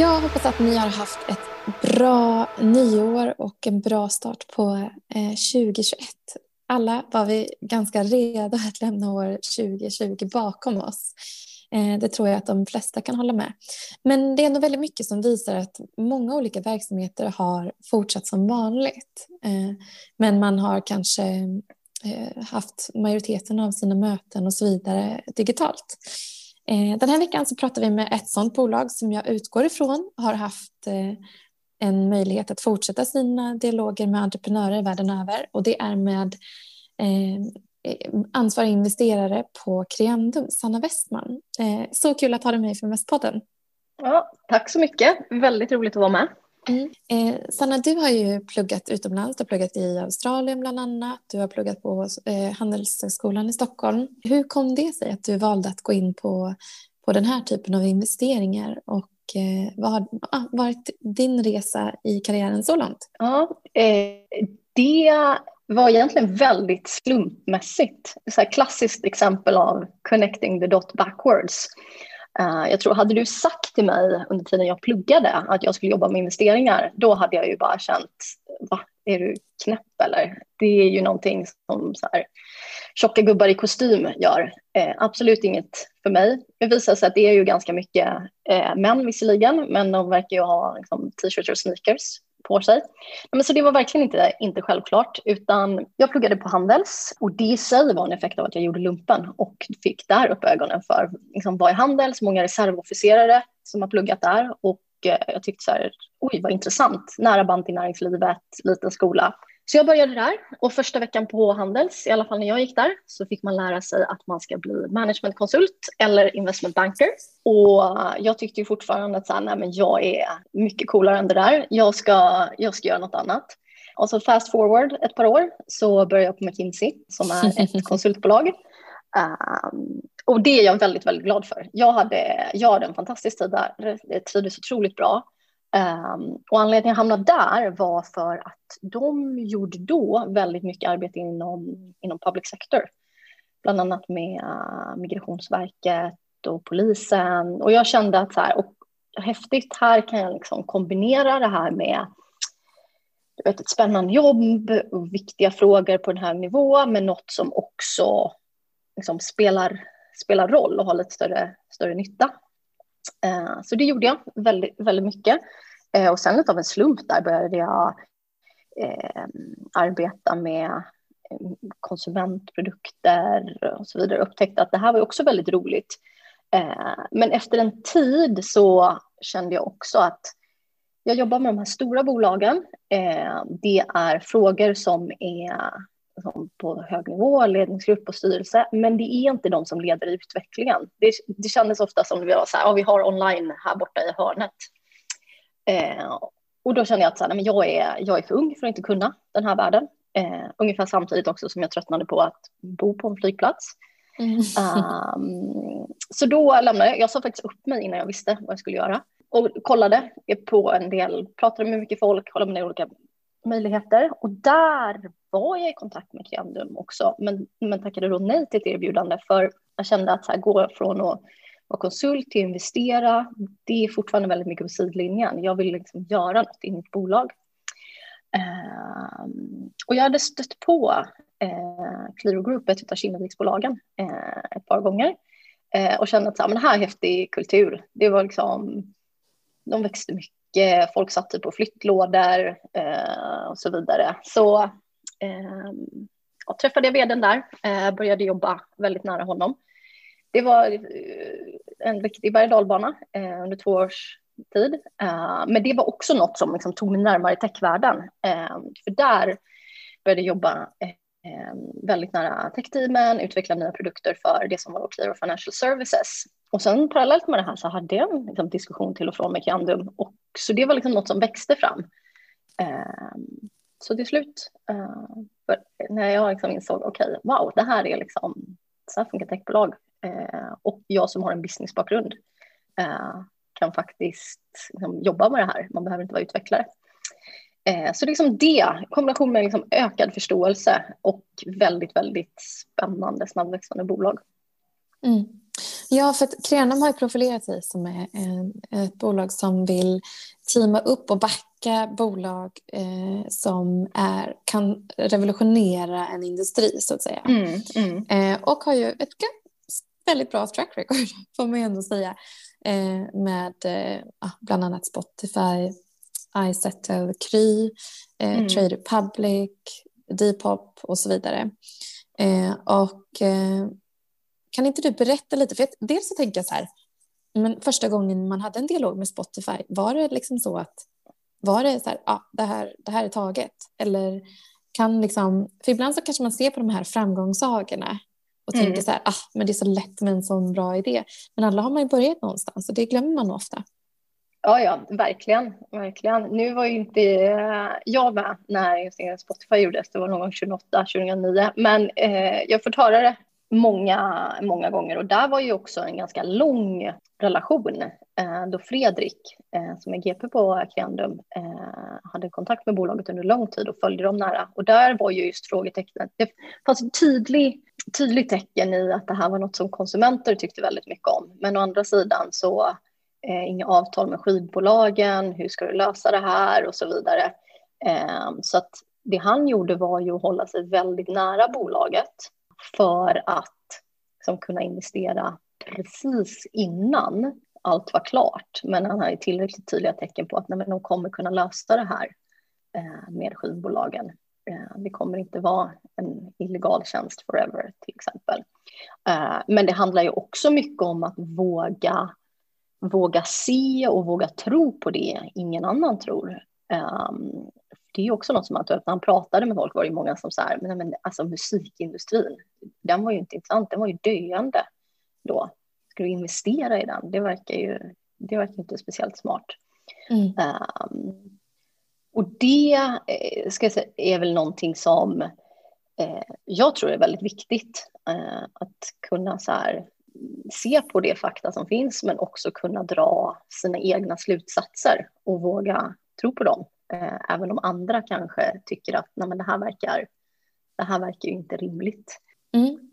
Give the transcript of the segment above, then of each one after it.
Jag hoppas att ni har haft ett bra nyår och en bra start på eh, 2021. Alla var vi ganska redo att lämna år 2020 bakom oss. Eh, det tror jag att de flesta kan hålla med. Men det är ändå väldigt mycket som visar att många olika verksamheter har fortsatt som vanligt. Eh, men man har kanske haft majoriteten av sina möten och så vidare digitalt. Eh, den här veckan så pratar vi med ett sådant bolag som jag utgår ifrån har haft eh, en möjlighet att fortsätta sina dialoger med entreprenörer världen över och det är med eh, ansvarig investerare på Creandum, Sanna Westman. Så kul att ha dig med för Mästpodden. Ja, tack så mycket. Väldigt roligt att vara med. Mm. Eh, Sanna, du har ju pluggat utomlands. Du har pluggat i Australien bland annat. Du har pluggat på eh, Handelshögskolan i Stockholm. Hur kom det sig att du valde att gå in på, på den här typen av investeringar och eh, vad har ah, varit din resa i karriären så långt? Ja, eh, det var egentligen väldigt slumpmässigt. Ett klassiskt exempel av connecting the dot backwards. Eh, jag tror, hade du sagt till mig under tiden jag pluggade att jag skulle jobba med investeringar, då hade jag ju bara känt, va, är du knäpp eller? Det är ju någonting som så här, tjocka gubbar i kostym gör. Eh, absolut inget för mig. Det visar sig att det är ju ganska mycket eh, män visserligen, men de verkar ju ha liksom, t-shirts och sneakers på sig. Men så det var verkligen inte, inte självklart, utan jag pluggade på Handels och det i sig var en effekt av att jag gjorde lumpen och fick där upp ögonen för liksom, vad är Handels, många reservofficerare som har pluggat där och eh, jag tyckte så här, oj vad intressant, nära band till näringslivet, liten skola. Så jag började där och första veckan på Handels, i alla fall när jag gick där, så fick man lära sig att man ska bli managementkonsult eller investment banker. Och jag tyckte ju fortfarande att så här, nej, men jag är mycket coolare än det där. Jag ska, jag ska göra något annat. Och så fast forward ett par år så började jag på McKinsey som är ett konsultbolag. Um, och det är jag väldigt, väldigt glad för. Jag hade, jag hade en fantastisk tid där. Jag trivdes otroligt bra. Um, och anledningen jag hamnade där var för att de gjorde då väldigt mycket arbete inom, inom public sector. Bland annat med uh, Migrationsverket och polisen. Och jag kände att så här, och häftigt, här kan jag liksom kombinera det här med du vet, ett spännande jobb och viktiga frågor på den här nivån med något som också liksom spelar, spelar roll och har lite större, större nytta. Eh, så det gjorde jag väldigt, väldigt mycket. Eh, och sen av en slump där började jag eh, arbeta med konsumentprodukter och så vidare. Upptäckte att det här var också väldigt roligt. Men efter en tid så kände jag också att jag jobbar med de här stora bolagen. Det är frågor som är på hög nivå, ledningsgrupp och styrelse, men det är inte de som leder utvecklingen. Det, det kändes ofta som vi var så här, ja, vi har online här borta i hörnet. Eh, och då kände jag att så här, men jag, är, jag är för ung för att inte kunna den här världen. Eh, ungefär samtidigt också som jag tröttnade på att bo på en flygplats. Mm. Um, så då lämnade jag, jag sa faktiskt upp mig innan jag visste vad jag skulle göra. Och kollade på en del, pratade med mycket folk, kollade med olika möjligheter. Och där var jag i kontakt med Creandum också, men, men tackade då nej till ett erbjudande för jag kände att så här, gå från att vara konsult till investera, det är fortfarande väldigt mycket på sidlinjen. Jag vill liksom göra något i mitt bolag. Eh, och jag hade stött på eh, Qliro Group, ett av Kinneviksbolagen, eh, ett par gånger eh, och kände att så här, men det här är häftig kultur. Det var liksom, de växte mycket, folk satt typ på flyttlådor eh, och så vidare. Så Ehm, ja, träffade jag vdn där, eh, började jobba väldigt nära honom. Det var eh, en riktig berg eh, under två års tid. Eh, men det var också något som liksom tog mig närmare techvärlden. Eh, för där började jag jobba eh, väldigt nära techteamen, utveckla nya produkter för det som var Clear Financial Services. Och sen parallellt med det här så hade jag en liksom, diskussion till och från med Kiandum. Och, så det var liksom något som växte fram. Ehm, så till slut, uh, när jag liksom insåg, okej, okay, wow, det här är liksom, så här funkar techbolag. Uh, och jag som har en businessbakgrund uh, kan faktiskt liksom, jobba med det här. Man behöver inte vara utvecklare. Så liksom det, kombination med liksom ökad förståelse och väldigt, väldigt spännande snabbväxande bolag. Mm. Ja, för att Krenum har ju profilerat sig som ett bolag som vill teama upp och backa bolag eh, som är, kan revolutionera en industri, så att säga. Mm, mm. Eh, och har ju ett väldigt bra track record, får man ju ändå säga, eh, med eh, bland annat Spotify, iSettle, Kry, eh, mm. Trade Republic, Depop och så vidare. Eh, och eh, kan inte du berätta lite? För dels så tänker jag så här, men första gången man hade en dialog med Spotify, var det liksom så att var det så här, ja, det här, det här är taget? Eller kan liksom, för ibland så kanske man ser på de här framgångssagorna och mm. tänker så här, ah, men det är så lätt med en sån bra idé. Men alla har man ju börjat någonstans och det glömmer man ofta. Ja, ja, verkligen, verkligen. Nu var ju inte jag med när Spotify gjordes, det var någon gång 2008, 2009, men eh, jag får höra det många, många gånger och där var ju också en ganska lång relation eh, då Fredrik, eh, som är GP på Creandum, eh, hade kontakt med bolaget under lång tid och följde dem nära. Och där var ju just frågetecknet, det fanns ett tydlig, tydligt tecken i att det här var något som konsumenter tyckte väldigt mycket om. Men å andra sidan så eh, inga avtal med skivbolagen, hur ska du lösa det här och så vidare. Eh, så att det han gjorde var ju att hålla sig väldigt nära bolaget för att liksom, kunna investera precis innan allt var klart. Men han hade tillräckligt tydliga tecken på att nej, men de kommer kunna lösa det här eh, med skivbolagen. Eh, det kommer inte vara en illegal tjänst forever till exempel. Eh, men det handlar ju också mycket om att våga, våga se och våga tro på det ingen annan tror. Um, det är också något som att när han pratade med folk var det många som sa, men, men alltså musikindustrin, den var ju inte intressant, den var ju döende då. Ska du investera i den? Det verkar ju det verkar inte speciellt smart. Mm. Um, och det eh, ska säga, är väl någonting som eh, jag tror är väldigt viktigt. Eh, att kunna så här, se på det fakta som finns men också kunna dra sina egna slutsatser och våga tro på dem. Eh, även om andra kanske tycker att Nej, men det, här verkar, det här verkar inte rimligt. Mm.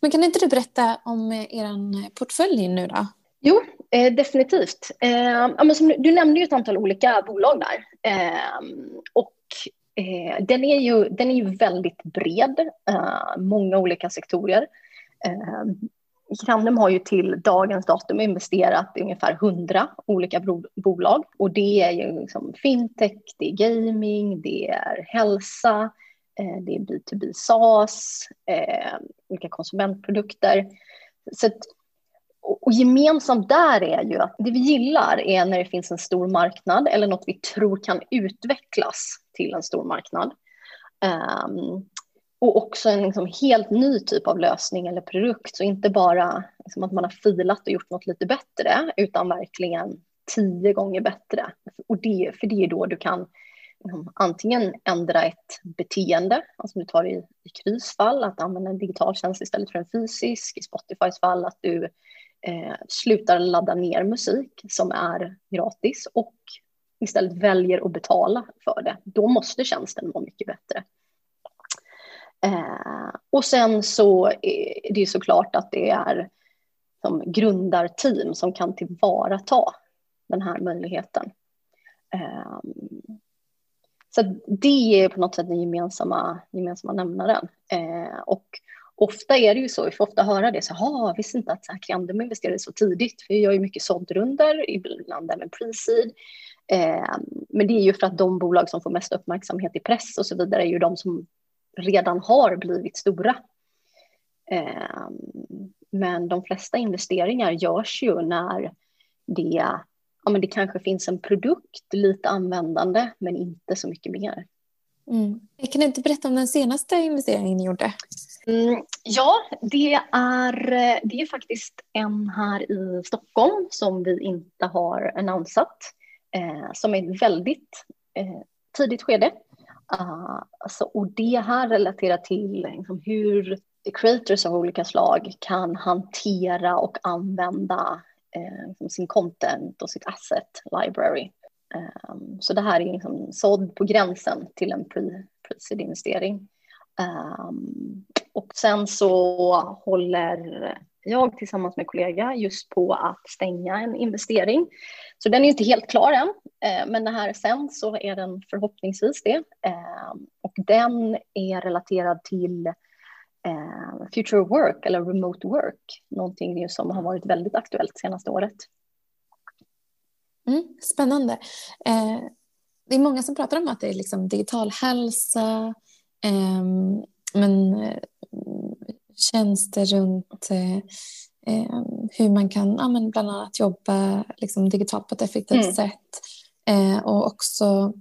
Men kan inte du berätta om eh, er portfölj nu då? Jo, eh, definitivt. Eh, ja, men som, du nämnde ju ett antal olika bolag där. Eh, och eh, den, är ju, den är ju väldigt bred, många olika sektorer. Crandem har ju till dagens datum investerat i ungefär 100 olika bolag och det är ju liksom fintech, det är gaming, det är hälsa, eh, det är B2B SaaS, eh, olika konsumentprodukter. Så att, och gemensamt där är ju att det vi gillar är när det finns en stor marknad eller något vi tror kan utvecklas till en stor marknad. Um, och också en liksom helt ny typ av lösning eller produkt. Så inte bara liksom att man har filat och gjort något lite bättre, utan verkligen tio gånger bättre. Och det, för det är då du kan liksom, antingen ändra ett beteende, alltså du tar i, i Krys fall att använda en digital tjänst istället för en fysisk, i Spotifys fall att du eh, slutar ladda ner musik som är gratis och istället väljer att betala för det. Då måste tjänsten vara mycket bättre. Eh, och sen så eh, är det såklart att det är som grundarteam som kan tillvarata den här möjligheten. Eh, så det är på något sätt den gemensamma, gemensamma nämnaren. Eh, och ofta är det ju så, vi får ofta höra det, så ha, ah, visste inte att Creandum investerade så tidigt, för vi gör ju mycket såddrunder, ibland även pre-seed. Eh, men det är ju för att de bolag som får mest uppmärksamhet i press och så vidare är ju de som redan har blivit stora. Ehm, men de flesta investeringar görs ju när det, ja, men det kanske finns en produkt, lite användande, men inte så mycket mer. Mm. Kan du inte berätta om den senaste investeringen ni gjorde? Mm, ja, det är, det är faktiskt en här i Stockholm som vi inte har annonsat, eh, som är ett väldigt eh, tidigt skede. Uh, alltså, och det här relaterar till liksom, hur creators av olika slag kan hantera och använda eh, liksom, sin content och sitt asset library. Um, så det här är liksom sådd på gränsen till en pre-seed investering. Um, ehm, och sen så håller jag tillsammans med kollega just på att stänga en investering. Så den är inte helt klar än, eh, men när här sen så är den förhoppningsvis det. Eh, och den är relaterad till eh, future work eller remote work, någonting som har varit väldigt aktuellt senaste året. Mm, spännande. Det är många som pratar om att det är liksom digital hälsa, ehm, men tjänster runt eh, eh, hur man kan ja, men bland annat jobba liksom, digitalt på ett effektivt mm. sätt. Eh, och också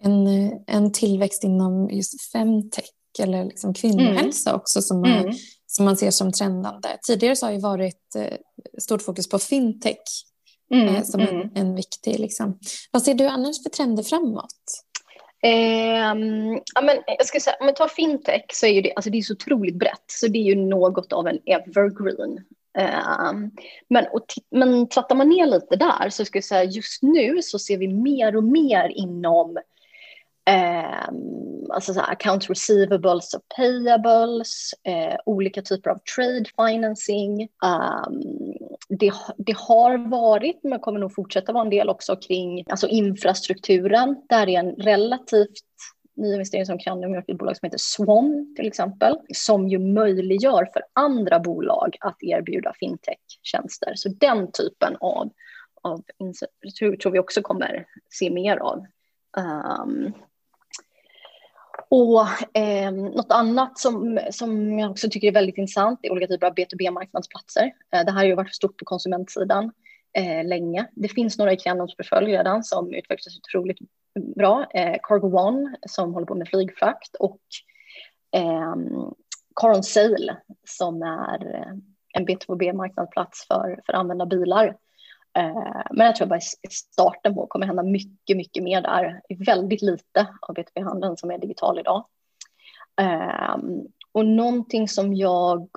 en, en tillväxt inom just femtech eller liksom kvinnohälsa mm. också som, mm. man, som man ser som trendande. Tidigare så har det varit eh, stort fokus på fintech mm. eh, som en, mm. en viktig. Liksom. Vad ser du annars för trender framåt? Eh, ja, men eh, jag ska säga, om man tar fintech så är ju det, alltså det är så otroligt brett, så det är ju något av en evergreen. Eh, men, och men trattar man ner lite där så ska jag säga just nu så ser vi mer och mer inom eh, alltså så här, accounts receivables och payables, eh, olika typer av trade financing. Um, det, det, har varit, men kommer nog fortsätta vara en del också kring alltså infrastrukturen. Där är en relativt ny investering som kan i ett bolag som heter Swan till exempel, som ju möjliggör för andra bolag att erbjuda fintech-tjänster. Så den typen av, av tror, tror vi också kommer se mer av. Um, och eh, något annat som, som jag också tycker är väldigt intressant är olika typer av B2B-marknadsplatser. Eh, det här har ju varit stort på konsumentsidan eh, länge. Det finns några i Kreandoms portfölj redan som utvecklas otroligt bra. Eh, Cargo One som håller på med flygfrakt och eh, Car on Sale som är eh, en B2B-marknadsplats för, för använda bilar Eh, men jag tror bara starten på kommer hända mycket, mycket mer där. Det är väldigt lite av B2B-handeln som är digital idag. Ehm, och någonting som jag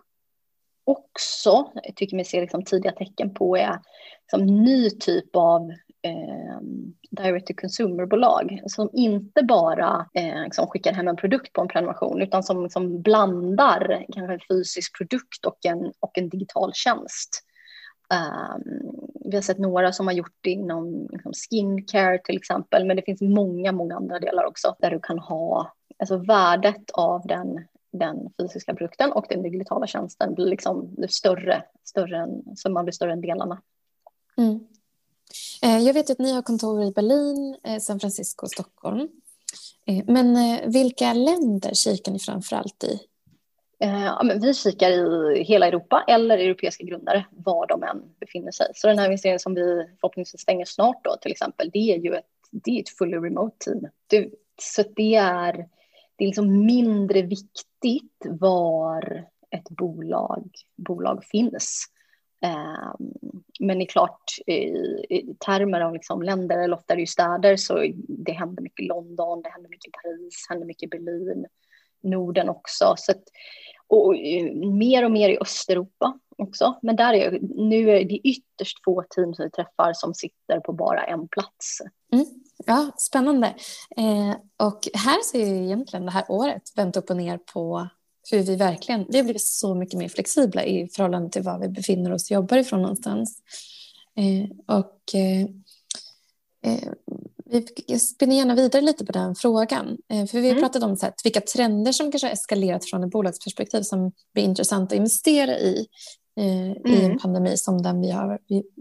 också tycker mig se liksom tidiga tecken på är liksom ny typ av eh, direct to consumer-bolag som inte bara eh, liksom skickar hem en produkt på en prenumeration utan som som blandar kanske en fysisk produkt och en, och en digital tjänst. Um, vi har sett några som har gjort det inom liksom skincare till exempel, men det finns många, många andra delar också där du kan ha, alltså värdet av den, den fysiska produkten och den digitala tjänsten blir liksom större, större än, så man blir större än delarna. Mm. Eh, jag vet att ni har kontor i Berlin, eh, San Francisco och Stockholm. Eh, men vilka länder kikar ni framför allt i? Eh, ja, men vi kikar i hela Europa eller europeiska grundare var de än befinner sig. Så den här investeringen som vi förhoppningsvis stänger snart då till exempel, det är ju ett, det är ett fully remote team. Det, så det är, det är liksom mindre viktigt var ett bolag, bolag finns. Ehm, men det är klart i, i termer av liksom länder, eller ofta är det ju städer, så det händer mycket i London, det händer mycket i Paris, det händer mycket i Berlin. Norden också. Så att, och mer och mer i Östeuropa också. Men där är, nu är det ytterst få team som vi träffar som sitter på bara en plats. Mm. Ja, spännande. Eh, och här ser jag egentligen det här året vänt upp och ner på hur vi verkligen, vi har blivit så mycket mer flexibla i förhållande till var vi befinner oss och jobbar ifrån någonstans. Eh, och eh, eh vi spinner gärna vidare lite på den frågan. Eh, för vi har mm. pratat om så här, vilka trender som kanske har eskalerat från ett bolagsperspektiv som blir intressant att investera i eh, mm. i en mm. pandemi som den vi, har,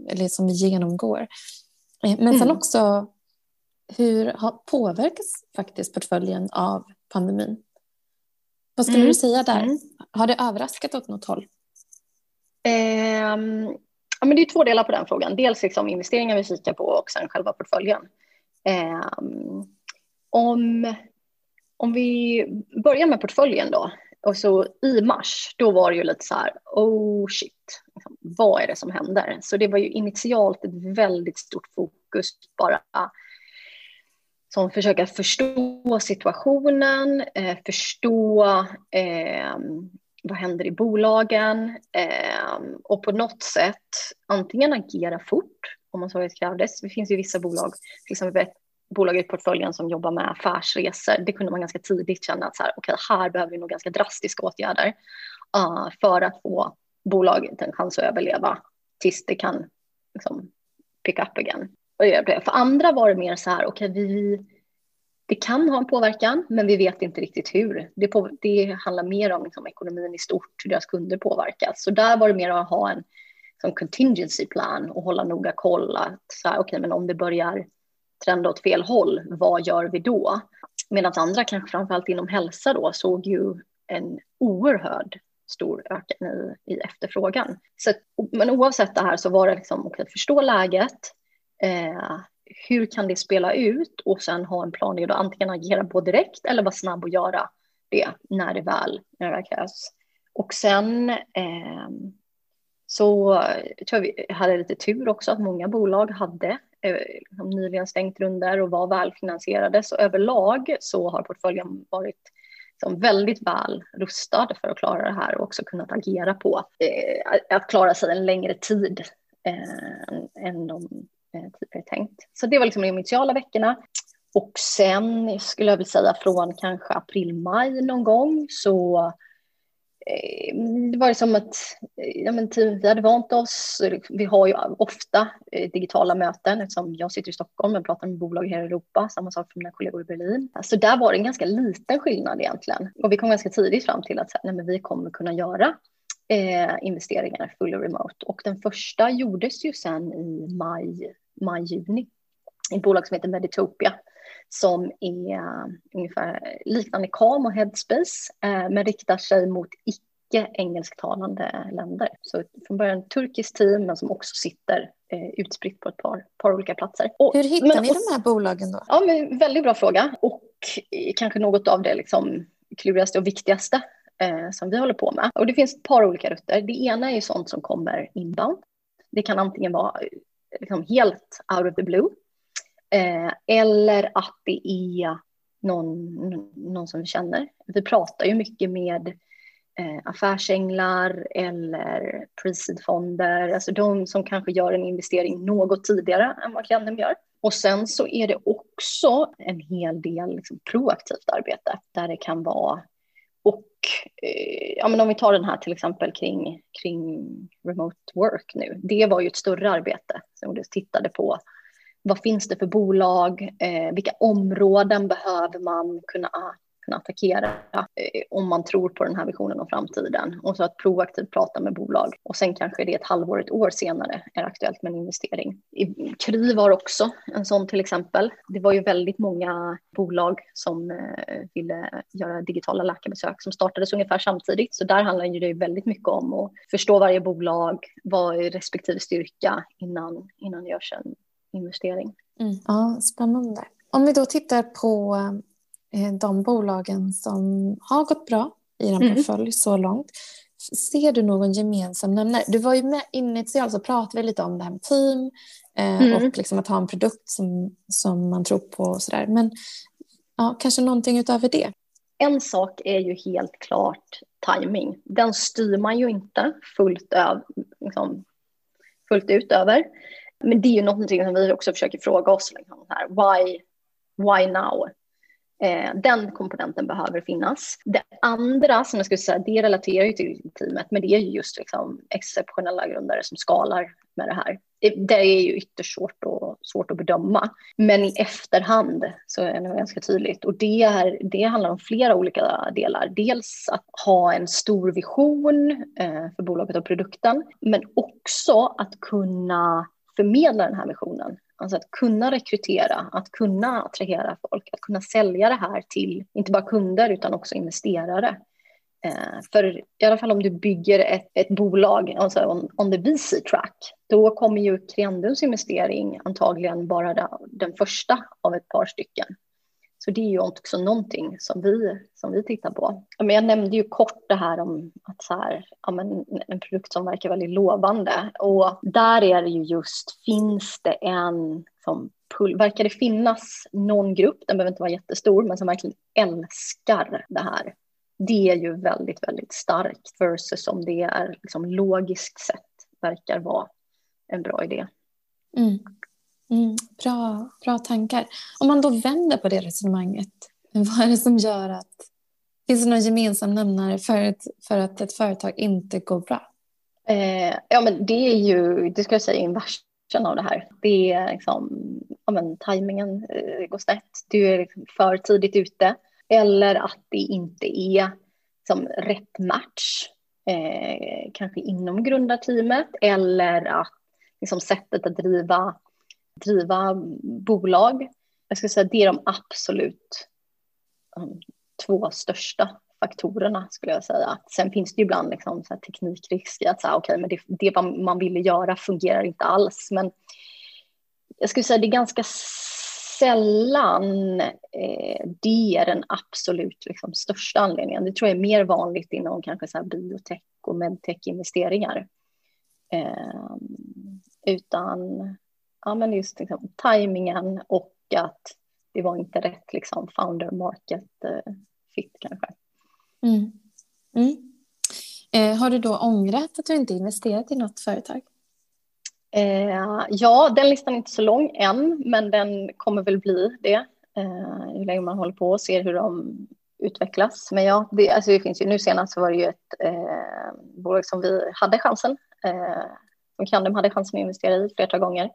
eller som vi genomgår. Eh, men mm. sen också hur har påverkats faktiskt portföljen av pandemin? Vad skulle mm. du säga där? Mm. Har det överraskat åt något håll? Um, ja, men det är två delar på den frågan. Dels liksom investeringar vi kikar på och sen själva portföljen. Eh, om, om vi börjar med portföljen då. Och så i mars, då var det ju lite så här, oh shit, liksom, vad är det som händer? Så det var ju initialt ett väldigt stort fokus bara som försöka förstå situationen, eh, förstå eh, vad händer i bolagen eh, och på något sätt antingen agera fort om man så det krävdes. Det finns ju vissa bolag, till exempel ett bolag i portföljen som jobbar med affärsresor. Det kunde man ganska tidigt känna att så här, okay, här behöver vi nog ganska drastiska åtgärder uh, för att få bolaget en chans att överleva tills det kan liksom, pick up again. För andra var det mer så här, okej, okay, vi, det kan ha en påverkan, men vi vet inte riktigt hur. Det, på, det handlar mer om liksom, ekonomin i stort, hur deras kunder påverkas. Så där var det mer att ha en som contingency plan och hålla noga koll. Att, så här, okay, men om det börjar trenda åt fel håll, vad gör vi då? Medan andra, kanske framförallt inom hälsa då, såg ju en oerhörd stor ökning i, i efterfrågan. Så, men oavsett det här så var det liksom okay, förstå läget, eh, hur kan det spela ut och sen ha en plan och antingen agera på direkt eller vara snabb och göra det när det väl, när det väl krävs. Och sen eh, så eh, tror jag vi hade lite tur också att många bolag hade eh, liksom nyligen stängt runder och var välfinansierade. Så överlag så har portföljen varit som väldigt väl rustad för att klara det här och också kunnat agera på eh, att klara sig en längre tid eh, än de eh, tidigare tänkt. Så det var liksom de initiala veckorna. Och sen skulle jag vilja säga från kanske april, maj någon gång så Eh, det var som att eh, ja, men vi hade vant oss. Eh, vi har ju ofta eh, digitala möten eftersom jag sitter i Stockholm och pratar med bolag här i Europa. Samma sak för mina kollegor i Berlin. Så där var det en ganska liten skillnad egentligen. Och vi kom ganska tidigt fram till att nej, men vi kommer kunna göra eh, investeringar och remote. Och den första gjordes ju sen i maj, maj juni. I ett bolag som heter Meditopia som är ungefär liknande Calm och Headspace eh, men riktar sig mot icke engelsktalande länder. Så från början turkiskt team men som också sitter eh, utspritt på ett par, par olika platser. Och, Hur hittar men, ni de här bolagen då? Ja, men, väldigt bra fråga och eh, kanske något av det liksom, klurigaste och viktigaste eh, som vi håller på med. Och det finns ett par olika rutter. Det ena är sånt som kommer inbound. Det kan antingen vara eh, liksom helt out of the blue Eh, eller att det är någon, någon som vi känner. Vi pratar ju mycket med eh, affärsänglar eller pre-seed-fonder, alltså de som kanske gör en investering något tidigare än vad klienten gör. Och sen så är det också en hel del liksom proaktivt arbete där det kan vara och eh, ja, men om vi tar den här till exempel kring, kring remote work nu. Det var ju ett större arbete som vi tittade på vad finns det för bolag? Eh, vilka områden behöver man kunna, kunna attackera eh, om man tror på den här visionen om framtiden? Och så att proaktivt prata med bolag. Och sen kanske det ett halvår, ett år senare är aktuellt med en investering. Kry var också en sån till exempel. Det var ju väldigt många bolag som eh, ville göra digitala läkarbesök som startades ungefär samtidigt. Så där handlar det väldigt mycket om att förstå varje bolag, vad är respektive styrka innan, innan det görs en investering. Mm. Ja, spännande. Om vi då tittar på eh, de bolagen som har gått bra i din mm. portfölj så långt. Ser du någon gemensam nämnare? Du var ju med initialt så pratade vi lite om det här med team eh, mm. och liksom att ha en produkt som, som man tror på och sådär. Men ja, kanske någonting utöver det? En sak är ju helt klart timing. Den styr man ju inte fullt, öv, liksom, fullt ut över. Men det är ju någonting som vi också försöker fråga oss. Liksom, här, why, why now? Eh, den komponenten behöver finnas. Det andra som jag skulle säga, det relaterar ju till teamet, men det är ju just liksom exceptionella grundare som skalar med det här. Det, det är ju ytterst svårt, och, svårt att bedöma. Men i efterhand så är det ganska tydligt. Och det, är, det handlar om flera olika delar. Dels att ha en stor vision eh, för bolaget och produkten, men också att kunna förmedla den här visionen. Alltså att kunna rekrytera, att kunna attrahera folk, att kunna sälja det här till inte bara kunder utan också investerare. Eh, för i alla fall om du bygger ett, ett bolag alltså on, on the VC track, då kommer ju Creandums investering antagligen bara den första av ett par stycken. Så det är ju också någonting som vi, som vi tittar på. Men jag nämnde ju kort det här om att så här, ja, men en produkt som verkar väldigt lovande. Och där är det ju just, finns det en som verkar det finnas någon grupp, den behöver inte vara jättestor, men som verkligen älskar det här. Det är ju väldigt, väldigt starkt versus om det är liksom logiskt sett verkar vara en bra idé. Mm. Mm, bra, bra tankar. Om man då vänder på det resonemanget, vad är det som gör att... Finns det någon gemensam nämnare för, ett, för att ett företag inte går bra? Eh, ja, men det är ju, det ska jag säga, inversen av det här. Det är liksom, ja men tajmingen eh, går snett, du är liksom för tidigt ute eller att det inte är liksom, rätt match, eh, kanske inom grundarteamet eller att liksom, sättet att driva, driva bolag. Jag skulle säga det är de absolut um, två största faktorerna skulle jag säga. Sen finns det ju ibland liksom så teknikrisker, att säga, okay, men det, det man ville göra fungerar inte alls. Men jag skulle säga det är ganska sällan eh, det är den absolut liksom, största anledningen. Det tror jag är mer vanligt inom kanske så här biotech och medtech-investeringar. Eh, utan ja, men just liksom, tajmingen och att det var inte rätt liksom, founder market eh, fit kanske. Mm. Mm. Eh, har du då ångrat att du inte investerat i något företag? Eh, ja, den listan är inte så lång än, men den kommer väl bli det. Eh, hur länge man håller på och ser hur de utvecklas. Men ja, det, alltså det finns ju, nu senast var det ju ett eh, bolag som vi hade chansen, eh, som Candem hade chansen att investera i flera gånger,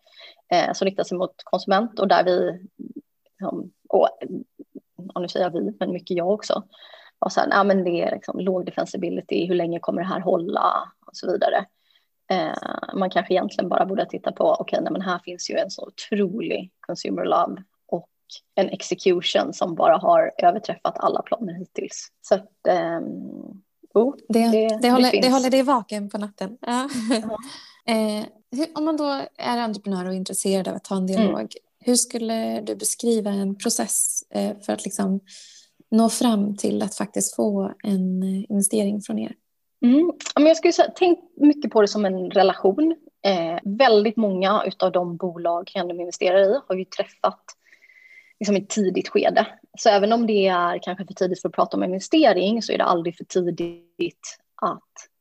eh, som riktar sig mot konsument och där vi, liksom, och, och nu säger jag vi, men mycket jag också, var så här, nej, men det är liksom låg defensibility, hur länge kommer det här hålla och så vidare. Eh, man kanske egentligen bara borde titta på, okej, okay, men här finns ju en så otrolig consumer love och en execution som bara har överträffat alla planer hittills. Så att, eh, oh, det, det, det, håller, det, det håller dig vaken på natten. Ja. Eh, hur, om man då är entreprenör och intresserad av att ta en dialog, mm. hur skulle du beskriva en process eh, för att liksom nå fram till att faktiskt få en eh, investering från er? Mm. Jag skulle säga, tänk mycket på det som en relation. Eh, väldigt många av de bolag Random investerar i har vi träffat liksom i ett tidigt skede. Så även om det är kanske för tidigt för att prata om investering så är det aldrig för tidigt att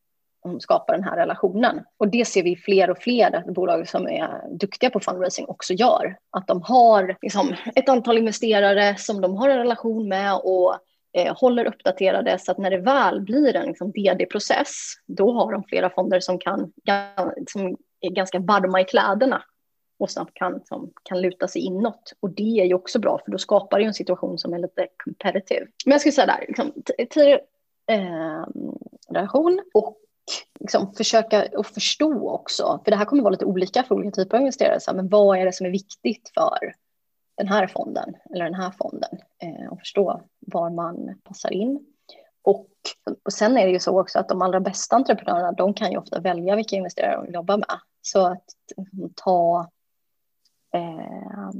skapa den här relationen. Och det ser vi fler och fler bolag som är duktiga på fundraising också gör. Att de har liksom ett antal investerare som de har en relation med och eh, håller uppdaterade så att när det väl blir en liksom, DD-process, då har de flera fonder som, kan, som är ganska varma i kläderna och snabbt kan, som, kan luta sig inåt. Och det är ju också bra, för då skapar det en situation som är lite competitive. Men jag skulle säga där, liksom, eh, relation och liksom, försöka att förstå också, för det här kommer vara lite olika för olika typer av investerare, så här, men vad är det som är viktigt för den här fonden eller den här fonden eh, och förstå var man passar in. Och, och sen är det ju så också att de allra bästa entreprenörerna, de kan ju ofta välja vilka investerare de vill jobba med. Så att liksom, ta eh,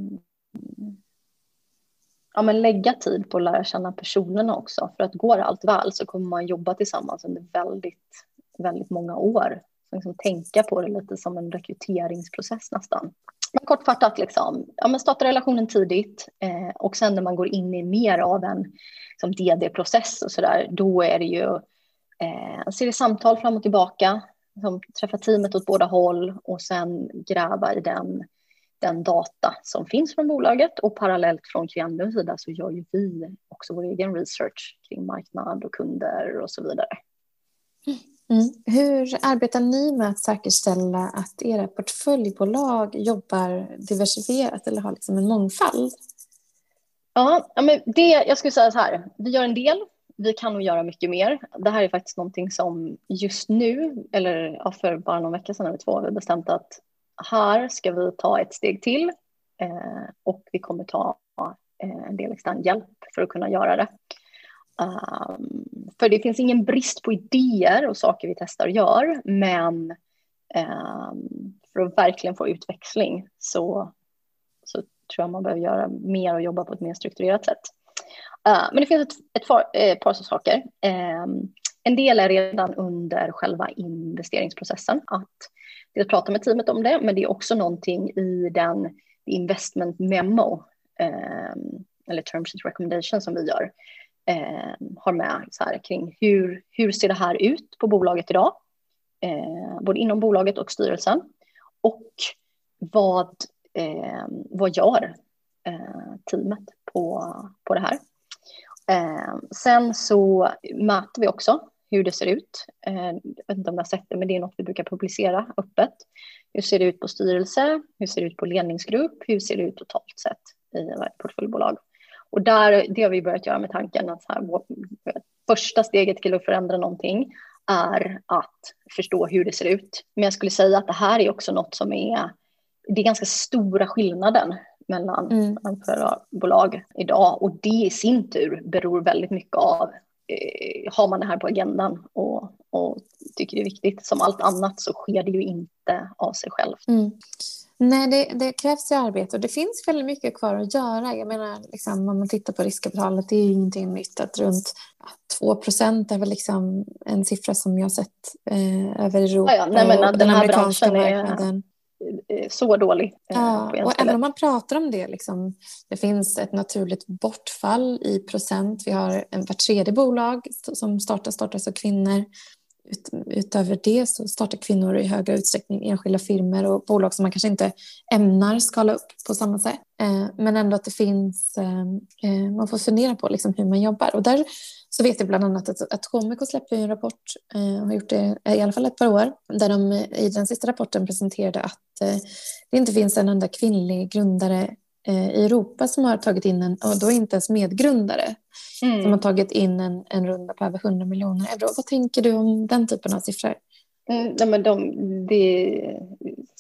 ja, men lägga tid på att lära känna personerna också. För att går allt väl så kommer man jobba tillsammans under väldigt, väldigt många år. Så liksom tänka på det lite som en rekryteringsprocess nästan men kortfattat, liksom, ja, men starta relationen tidigt eh, och sen när man går in i mer av en liksom, DD-process och så där, då är det ju eh, en serie samtal fram och tillbaka, liksom, träffa teamet åt båda håll och sen gräva i den, den data som finns från bolaget och parallellt från klientens sida så gör ju vi också vår egen research kring marknad och kunder och så vidare. Mm. Hur arbetar ni med att säkerställa att era portföljbolag jobbar diversifierat eller har liksom en mångfald? Ja, men det, jag skulle säga så här, vi gör en del, vi kan nog göra mycket mer. Det här är faktiskt någonting som just nu, eller ja, för bara någon vecka sedan eller två, har vi bestämt att här ska vi ta ett steg till eh, och vi kommer ta eh, en del extern hjälp för att kunna göra det. Um, för det finns ingen brist på idéer och saker vi testar och gör, men um, för att verkligen få utväxling så, så tror jag man behöver göra mer och jobba på ett mer strukturerat sätt. Uh, men det finns ett, ett, par, ett par saker. Um, en del är redan under själva investeringsprocessen, att dels prata med teamet om det, men det är också någonting i den investment memo, eller terms and recommendation som vi gör, eh, har med så här, kring hur, hur ser det här ut på bolaget idag? Eh, både inom bolaget och styrelsen. Och vad, eh, vad gör eh, teamet på, på det här? Eh, sen så mäter vi också hur det ser ut. Eh, jag vet inte om ni har sett det, men det är något vi brukar publicera öppet. Hur ser det ut på styrelse? Hur ser det ut på ledningsgrupp? Hur ser det ut totalt sett i varje portföljbolag? Och där, det har vi börjat göra med tanken att här, första steget till att förändra någonting är att förstå hur det ser ut. Men jag skulle säga att det här är också något som är, det är ganska stora skillnaden mellan mm. bolag idag och det i sin tur beror väldigt mycket av eh, har man det här på agendan och, och tycker det är viktigt. Som allt annat så sker det ju inte av sig självt. Mm. Nej, det, det, krävs ju arbete och det finns väldigt mycket kvar att göra. Jag menar, liksom, om man tittar på riskkapitalet, det är ju ingenting nytt att runt 2 procent är väl liksom en siffra som jag har sett eh, över Europa ja, ja. Nej, men, och den, här amerikanska marknaden. Är så dålig. Eh, ja, och även om man pratar om det, liksom, det finns ett naturligt bortfall i procent. Vi har en var tredje bolag som startas, startas av kvinnor. Ut, utöver det så startar kvinnor i högre utsträckning enskilda firmor och bolag som man kanske inte ämnar skala upp på samma sätt. Eh, men ändå att det finns, eh, eh man får fundera på liksom hur man jobbar. Och där så vet jag bland annat att, att Comico släpper en rapport, eh, har gjort det i alla fall ett par år, där de eh, i den sista rapporten presenterade att eh, det inte finns en enda kvinnlig grundare eh, i Europa som har tagit in en, och då inte ens medgrundare, mm. som har tagit in en, en runda på över 100 miljoner euro. Vad tänker du om den typen av siffror? Mm, nej men de, det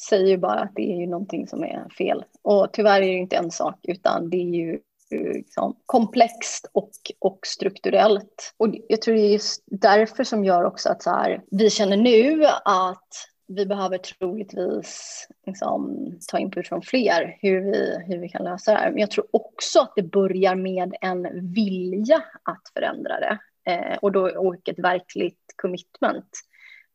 säger ju bara att det är ju någonting som är fel. Och tyvärr är det inte en sak, utan det är ju liksom, komplext och, och strukturellt. Och jag tror det är just därför som gör också att så här, vi känner nu att vi behöver troligtvis liksom, ta input från fler hur vi, hur vi kan lösa det här. Men jag tror också att det börjar med en vilja att förändra det eh, och, då, och ett verkligt commitment.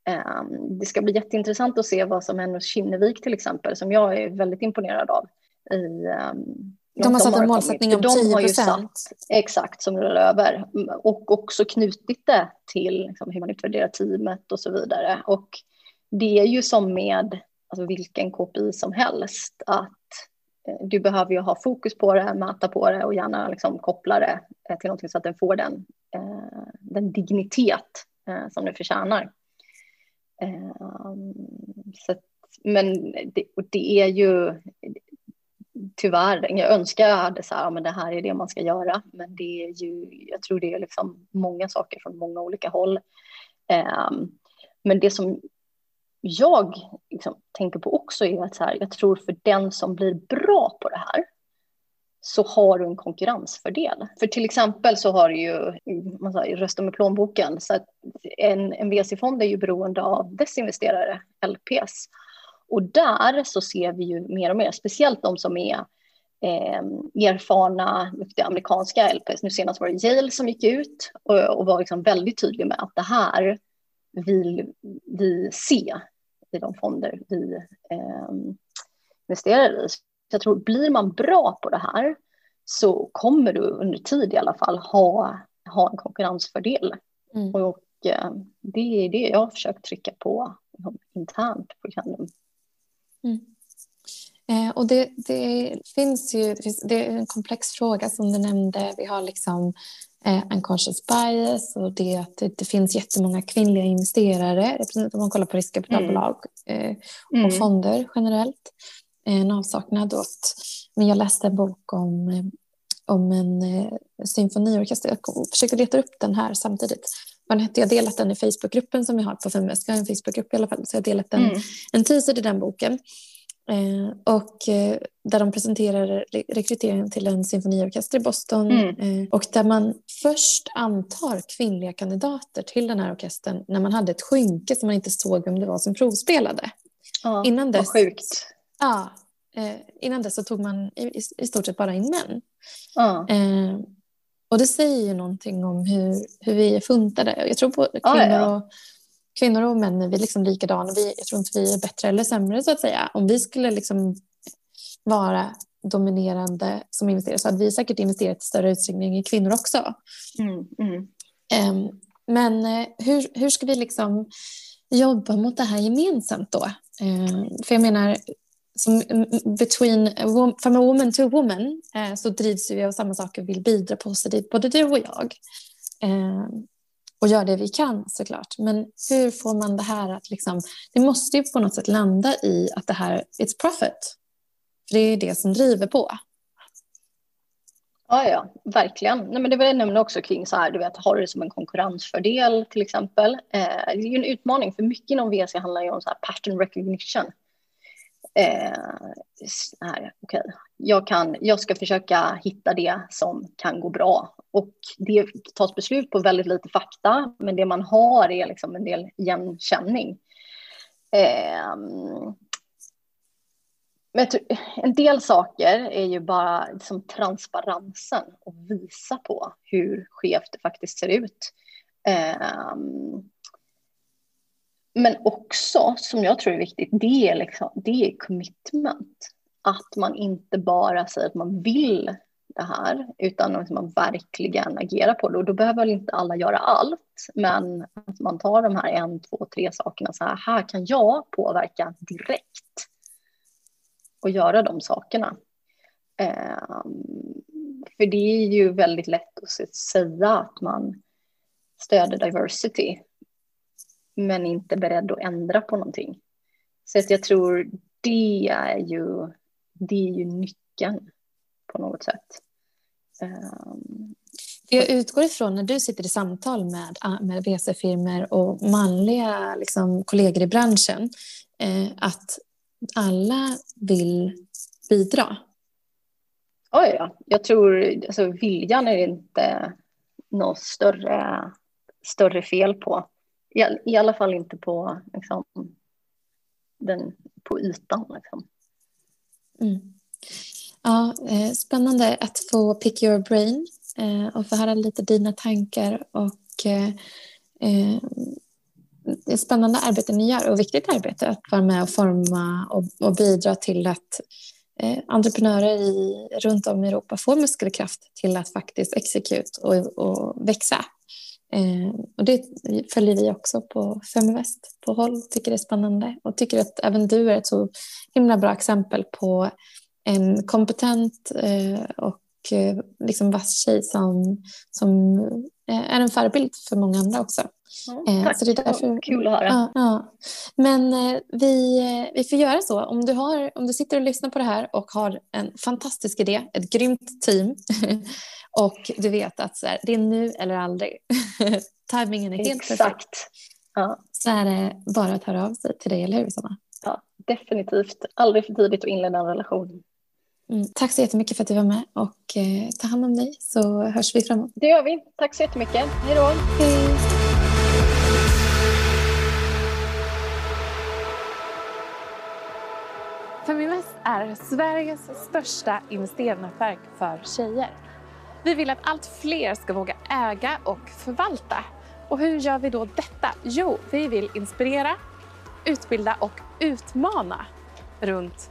Eh, det ska bli jätteintressant att se vad som händer hos Kinnevik till exempel, som jag är väldigt imponerad av i, um, de har satt en målsättning om 10 procent. Exakt, som rullar över. Och också knutit det till liksom, hur man utvärderar teamet och så vidare. Och det är ju som med alltså, vilken KPI som helst. Att eh, du behöver ju ha fokus på det, mäta på det och gärna liksom, koppla det eh, till någonting så att den får den, eh, den dignitet som den förtjänar. Så att, men det, det är ju tyvärr, jag önskar jag hade så här, men det här är det man ska göra, men det är ju, jag tror det är liksom många saker från många olika håll. Men det som jag liksom tänker på också är att så här, jag tror för den som blir bra på det här så har du en konkurrensfördel. För till exempel så har du ju man säger, rösta med plånboken. Så att en, en VC-fond är ju beroende av dess investerare, LPs. Och där så ser vi ju mer och mer, speciellt de som är eh, erfarna, Det amerikanska LPs. Nu senast var det Yale som gick ut och, och var liksom väldigt tydlig med att det här vill vi se i de fonder vi eh, investerar i. Så jag tror, blir man bra på det här så kommer du under tid i alla fall ha, ha en konkurrensfördel. Mm. Och eh, det är det jag har försökt trycka på internt på Candum. Mm. Eh, och det, det, finns ju, det, finns, det, är en komplex fråga som du nämnde. Vi har liksom eh, unconscious bias och det att det, det finns jättemånga kvinnliga investerare, om man kollar på riskkapitalbolag mm. eh, och mm. fonder generellt. Eh, en avsaknad åt, men jag läste en bok om, eh, om en eh, symfoniorkester. Jag försöker leta upp den här samtidigt. Vad hette? Jag har delat den i Facebookgruppen som vi har på Feminvest. Vi har en Facebookgrupp i alla fall. Så jag har delat den, mm. en teaser i den boken. Eh, och eh, där de presenterar rekryteringen till en symfoniorkester i Boston. Mm. Eh, och där man först antar kvinnliga kandidater till den här orkestern när man hade ett skynke som man inte såg vem det var som provspelade. Ja, innan dess, vad sjukt. Ja, innan dess så tog man i, i, stort sett bara in män. Ja. Och det säger ju någonting om hur, hur vi är funtade. Jag tror på kvinnor, ja. och, kvinnor och män är vi liksom likadana. Vi, jag tror inte vi är bättre eller sämre så att säga. Om vi skulle liksom vara dominerande som investerare så hade vi säkert investerat i större utsträckning i kvinnor också. Mm, mm. Um, men uh, hur, hur ska vi liksom jobba mot det här gemensamt då? Uh, för jag menar, som between, from a woman to woman eh, så drivs vi av samma saker och vill bidra positivt, både du och jag. Eh, och gör det vi kan såklart. Men hur får man det här att liksom, det måste ju på något sätt landa i att det här, it's profit. För det är det som driver på. Ja, ja, verkligen. Nej, men det var jag nämnde också kring så här, du vet, har du det som en konkurrensfördel till exempel. Eh, det är ju en utmaning för mycket inom VC handlar ju om så här pattern recognition. Eh, här, okay. jag, kan, jag ska försöka hitta det som kan gå bra. Och det tas beslut på väldigt lite fakta, men det man har är liksom en del igenkänning. Eh, men en del saker är ju bara liksom transparensen och visa på hur skevt det faktiskt ser ut. Eh, men också, som jag tror är viktigt, det är, liksom, det är commitment. Att man inte bara säger att man vill det här, utan att man verkligen agerar på det. Och då behöver väl inte alla göra allt, men att man tar de här en, två, tre sakerna. Så här, här kan jag påverka direkt och göra de sakerna. Eh, för det är ju väldigt lätt att säga att man stöder diversity, men inte beredd att ändra på någonting. Så att jag tror det är ju, det är ju nyckeln på något sätt. Um, jag utgår ifrån när du sitter i samtal med, med VC-firmor och manliga liksom, kollegor i branschen eh, att alla vill bidra. Oh ja, jag tror alltså, viljan är inte något större, större fel på. I, I alla fall inte på, liksom, den, på ytan. Liksom. Mm. Ja, eh, spännande att få pick your brain eh, och få höra lite dina tankar och eh, eh det är spännande arbete ni gör och viktigt arbete att vara med och forma och, och bidra till att eh, entreprenörer i, runt om i Europa får muskelkraft till att faktiskt execute och, och växa. Eh, och det följer vi också på Feminvest på håll, tycker det är spännande och tycker att även du är ett så himla bra exempel på en kompetent eh, och eh, liksom vass tjej som, som eh, är en förebild för många andra också. Eh, tack, så det är därför, kul att höra. Ja, ja. Men vi, vi får göra så. Om du, har, om du sitter och lyssnar på det här och har en fantastisk idé, ett grymt team och du vet att så här, det är nu eller aldrig. Timingen är helt Exakt. perfekt. Ja. Så är det bara att höra av sig till dig, eller hur Sanna? Ja, definitivt. Aldrig för tidigt att inleda en relation. Mm. Tack så jättemycket för att du var med och eh, ta hand om dig så hörs vi framåt. Det gör vi. Tack så jättemycket. Hej då. Hej. Feminvest är Sveriges största investeringsnätverk för tjejer. Vi vill att allt fler ska våga äga och förvalta. Och hur gör vi då detta? Jo, vi vill inspirera, utbilda och utmana runt